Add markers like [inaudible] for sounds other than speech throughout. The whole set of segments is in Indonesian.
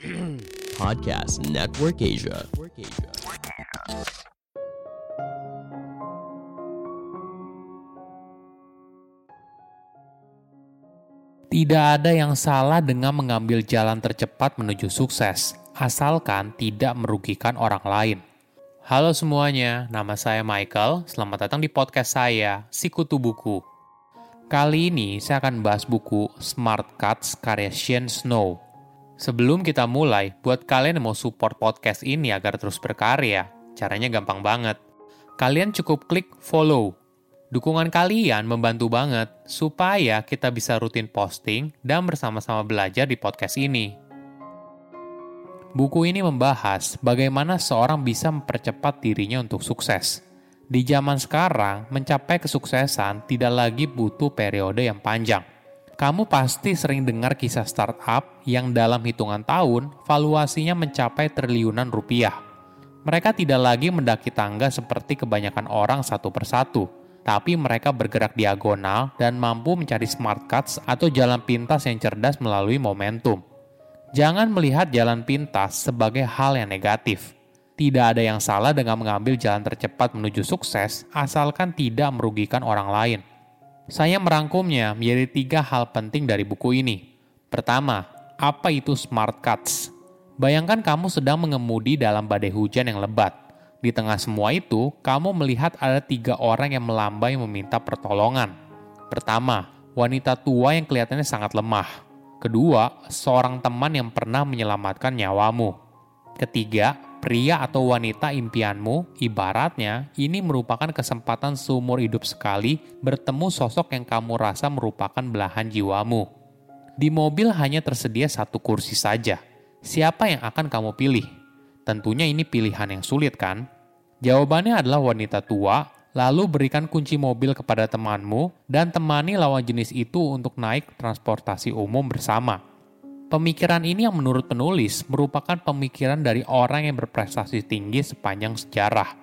[clears throat] Podcast Network Asia. Tidak ada yang salah dengan mengambil jalan tercepat menuju sukses, asalkan tidak merugikan orang lain. Halo semuanya, nama saya Michael. Selamat datang di podcast saya, Sikutu Buku. Kali ini saya akan bahas buku Smart Cuts karya Shane Snow. Sebelum kita mulai, buat kalian yang mau support podcast ini agar terus berkarya, caranya gampang banget. Kalian cukup klik follow Dukungan kalian membantu banget supaya kita bisa rutin posting dan bersama-sama belajar di podcast ini. Buku ini membahas bagaimana seorang bisa mempercepat dirinya untuk sukses. Di zaman sekarang, mencapai kesuksesan tidak lagi butuh periode yang panjang. Kamu pasti sering dengar kisah startup yang dalam hitungan tahun valuasinya mencapai triliunan rupiah. Mereka tidak lagi mendaki tangga seperti kebanyakan orang satu persatu, tapi mereka bergerak diagonal dan mampu mencari smart cuts atau jalan pintas yang cerdas melalui momentum. Jangan melihat jalan pintas sebagai hal yang negatif. Tidak ada yang salah dengan mengambil jalan tercepat menuju sukses, asalkan tidak merugikan orang lain. Saya merangkumnya menjadi tiga hal penting dari buku ini. Pertama, apa itu smart cuts? Bayangkan kamu sedang mengemudi dalam badai hujan yang lebat di tengah semua itu, kamu melihat ada tiga orang yang melambai meminta pertolongan. Pertama, wanita tua yang kelihatannya sangat lemah. Kedua, seorang teman yang pernah menyelamatkan nyawamu. Ketiga, pria atau wanita impianmu, ibaratnya ini merupakan kesempatan seumur hidup sekali bertemu sosok yang kamu rasa merupakan belahan jiwamu. Di mobil hanya tersedia satu kursi saja. Siapa yang akan kamu pilih? Tentunya ini pilihan yang sulit kan? Jawabannya adalah wanita tua, lalu berikan kunci mobil kepada temanmu dan temani lawan jenis itu untuk naik transportasi umum bersama. Pemikiran ini yang menurut penulis merupakan pemikiran dari orang yang berprestasi tinggi sepanjang sejarah.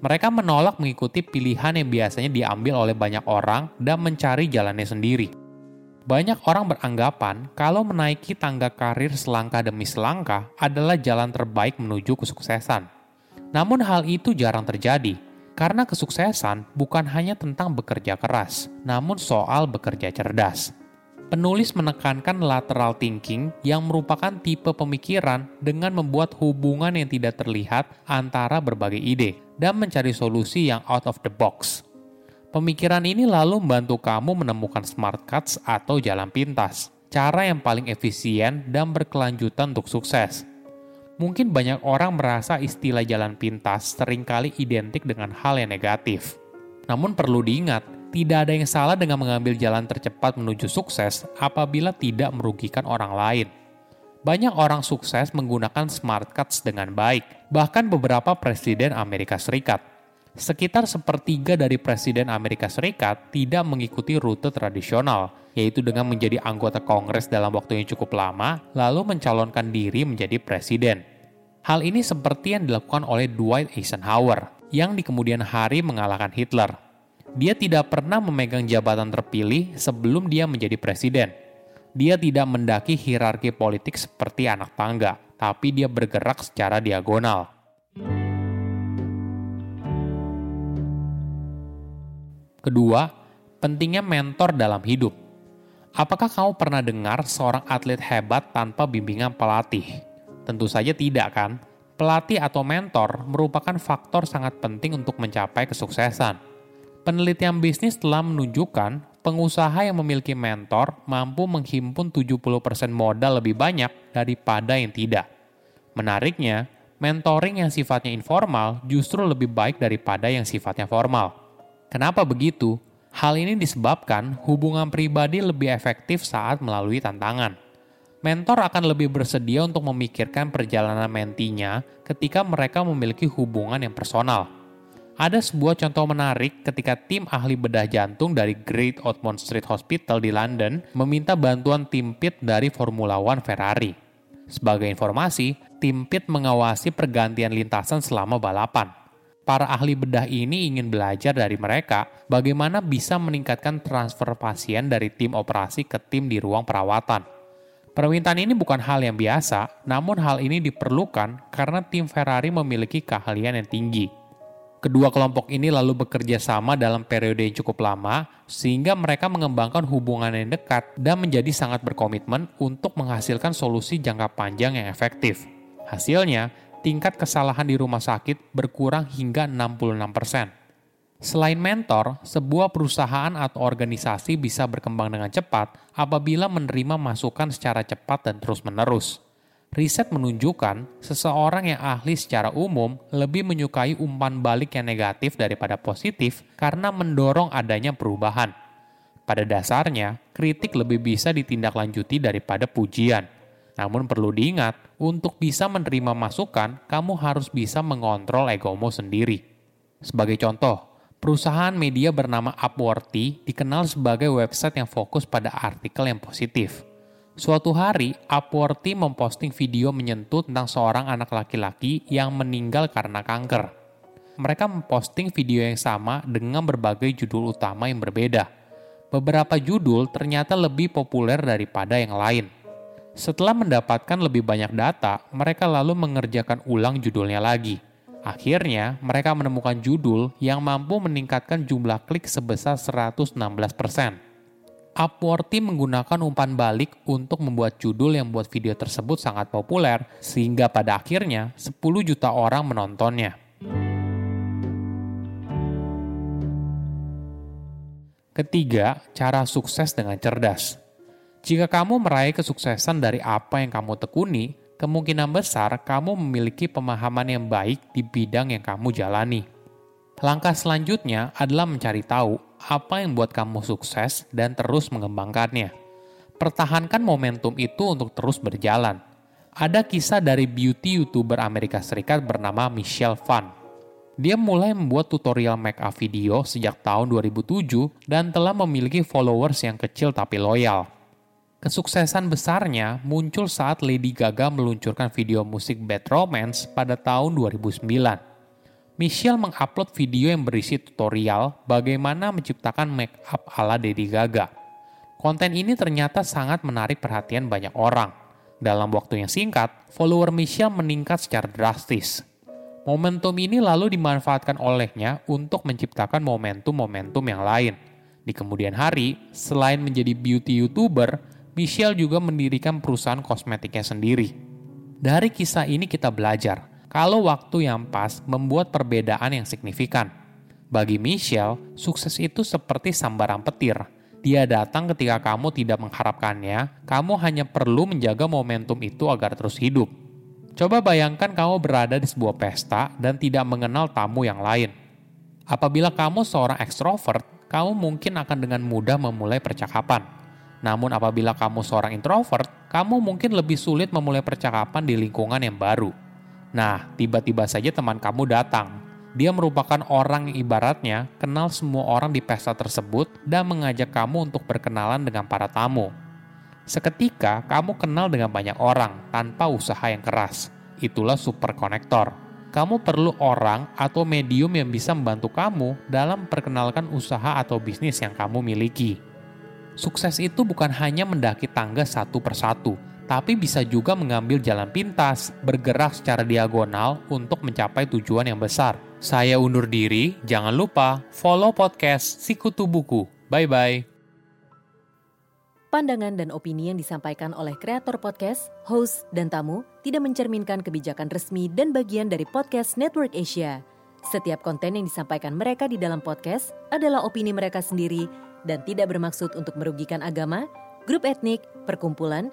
Mereka menolak mengikuti pilihan yang biasanya diambil oleh banyak orang dan mencari jalannya sendiri. Banyak orang beranggapan kalau menaiki tangga karir selangkah demi selangkah adalah jalan terbaik menuju kesuksesan. Namun hal itu jarang terjadi, karena kesuksesan bukan hanya tentang bekerja keras, namun soal bekerja cerdas. Penulis menekankan lateral thinking yang merupakan tipe pemikiran dengan membuat hubungan yang tidak terlihat antara berbagai ide dan mencari solusi yang out of the box. Pemikiran ini lalu membantu kamu menemukan smart cuts atau jalan pintas, cara yang paling efisien dan berkelanjutan untuk sukses. Mungkin banyak orang merasa istilah jalan pintas sering kali identik dengan hal yang negatif. Namun perlu diingat, tidak ada yang salah dengan mengambil jalan tercepat menuju sukses apabila tidak merugikan orang lain. Banyak orang sukses menggunakan smart cuts dengan baik, bahkan beberapa presiden Amerika Serikat sekitar sepertiga dari Presiden Amerika Serikat tidak mengikuti rute tradisional, yaitu dengan menjadi anggota Kongres dalam waktu yang cukup lama, lalu mencalonkan diri menjadi presiden. Hal ini seperti yang dilakukan oleh Dwight Eisenhower, yang di kemudian hari mengalahkan Hitler. Dia tidak pernah memegang jabatan terpilih sebelum dia menjadi presiden. Dia tidak mendaki hierarki politik seperti anak tangga, tapi dia bergerak secara diagonal. Kedua, pentingnya mentor dalam hidup. Apakah kamu pernah dengar seorang atlet hebat tanpa bimbingan pelatih? Tentu saja tidak kan? Pelatih atau mentor merupakan faktor sangat penting untuk mencapai kesuksesan. Penelitian bisnis telah menunjukkan pengusaha yang memiliki mentor mampu menghimpun 70% modal lebih banyak daripada yang tidak. Menariknya, mentoring yang sifatnya informal justru lebih baik daripada yang sifatnya formal. Kenapa begitu? Hal ini disebabkan hubungan pribadi lebih efektif saat melalui tantangan. Mentor akan lebih bersedia untuk memikirkan perjalanan mentinya ketika mereka memiliki hubungan yang personal. Ada sebuah contoh menarik ketika tim ahli bedah jantung dari Great Ormond Street Hospital di London meminta bantuan tim pit dari Formula One Ferrari. Sebagai informasi, tim pit mengawasi pergantian lintasan selama balapan para ahli bedah ini ingin belajar dari mereka bagaimana bisa meningkatkan transfer pasien dari tim operasi ke tim di ruang perawatan. Permintaan ini bukan hal yang biasa, namun hal ini diperlukan karena tim Ferrari memiliki keahlian yang tinggi. Kedua kelompok ini lalu bekerja sama dalam periode yang cukup lama, sehingga mereka mengembangkan hubungan yang dekat dan menjadi sangat berkomitmen untuk menghasilkan solusi jangka panjang yang efektif. Hasilnya, tingkat kesalahan di rumah sakit berkurang hingga 66%. Selain mentor, sebuah perusahaan atau organisasi bisa berkembang dengan cepat apabila menerima masukan secara cepat dan terus-menerus. Riset menunjukkan seseorang yang ahli secara umum lebih menyukai umpan balik yang negatif daripada positif karena mendorong adanya perubahan. Pada dasarnya, kritik lebih bisa ditindaklanjuti daripada pujian. Namun perlu diingat, untuk bisa menerima masukan, kamu harus bisa mengontrol egomu sendiri. Sebagai contoh, Perusahaan media bernama Upworthy dikenal sebagai website yang fokus pada artikel yang positif. Suatu hari, Upworthy memposting video menyentuh tentang seorang anak laki-laki yang meninggal karena kanker. Mereka memposting video yang sama dengan berbagai judul utama yang berbeda. Beberapa judul ternyata lebih populer daripada yang lain. Setelah mendapatkan lebih banyak data, mereka lalu mengerjakan ulang judulnya lagi – Akhirnya, mereka menemukan judul yang mampu meningkatkan jumlah klik sebesar 116%. Upworthy menggunakan umpan balik untuk membuat judul yang membuat video tersebut sangat populer, sehingga pada akhirnya 10 juta orang menontonnya. Ketiga, cara sukses dengan cerdas. Jika kamu meraih kesuksesan dari apa yang kamu tekuni, kemungkinan besar kamu memiliki pemahaman yang baik di bidang yang kamu jalani. Langkah selanjutnya adalah mencari tahu apa yang membuat kamu sukses dan terus mengembangkannya. Pertahankan momentum itu untuk terus berjalan. Ada kisah dari beauty YouTuber Amerika Serikat bernama Michelle Phan. Dia mulai membuat tutorial make up video sejak tahun 2007 dan telah memiliki followers yang kecil tapi loyal. Kesuksesan besarnya muncul saat Lady Gaga meluncurkan video musik Bad Romance pada tahun 2009. Michelle mengupload video yang berisi tutorial bagaimana menciptakan make up ala Lady Gaga. Konten ini ternyata sangat menarik perhatian banyak orang. Dalam waktu yang singkat, follower Michelle meningkat secara drastis. Momentum ini lalu dimanfaatkan olehnya untuk menciptakan momentum-momentum yang lain. Di kemudian hari, selain menjadi beauty YouTuber, Michelle juga mendirikan perusahaan kosmetiknya sendiri. Dari kisah ini kita belajar kalau waktu yang pas membuat perbedaan yang signifikan. Bagi Michelle, sukses itu seperti sambaran petir. Dia datang ketika kamu tidak mengharapkannya, kamu hanya perlu menjaga momentum itu agar terus hidup. Coba bayangkan kamu berada di sebuah pesta dan tidak mengenal tamu yang lain. Apabila kamu seorang ekstrovert, kamu mungkin akan dengan mudah memulai percakapan namun apabila kamu seorang introvert, kamu mungkin lebih sulit memulai percakapan di lingkungan yang baru. Nah, tiba-tiba saja teman kamu datang. Dia merupakan orang yang ibaratnya kenal semua orang di pesta tersebut dan mengajak kamu untuk berkenalan dengan para tamu. Seketika, kamu kenal dengan banyak orang tanpa usaha yang keras. Itulah super konektor. Kamu perlu orang atau medium yang bisa membantu kamu dalam perkenalkan usaha atau bisnis yang kamu miliki. Sukses itu bukan hanya mendaki tangga satu persatu, tapi bisa juga mengambil jalan pintas, bergerak secara diagonal untuk mencapai tujuan yang besar. Saya undur diri, jangan lupa follow podcast Sikutu Buku. Bye-bye. Pandangan dan opini yang disampaikan oleh kreator podcast, host, dan tamu tidak mencerminkan kebijakan resmi dan bagian dari podcast Network Asia. Setiap konten yang disampaikan mereka di dalam podcast adalah opini mereka sendiri dan tidak bermaksud untuk merugikan agama, grup etnik, perkumpulan,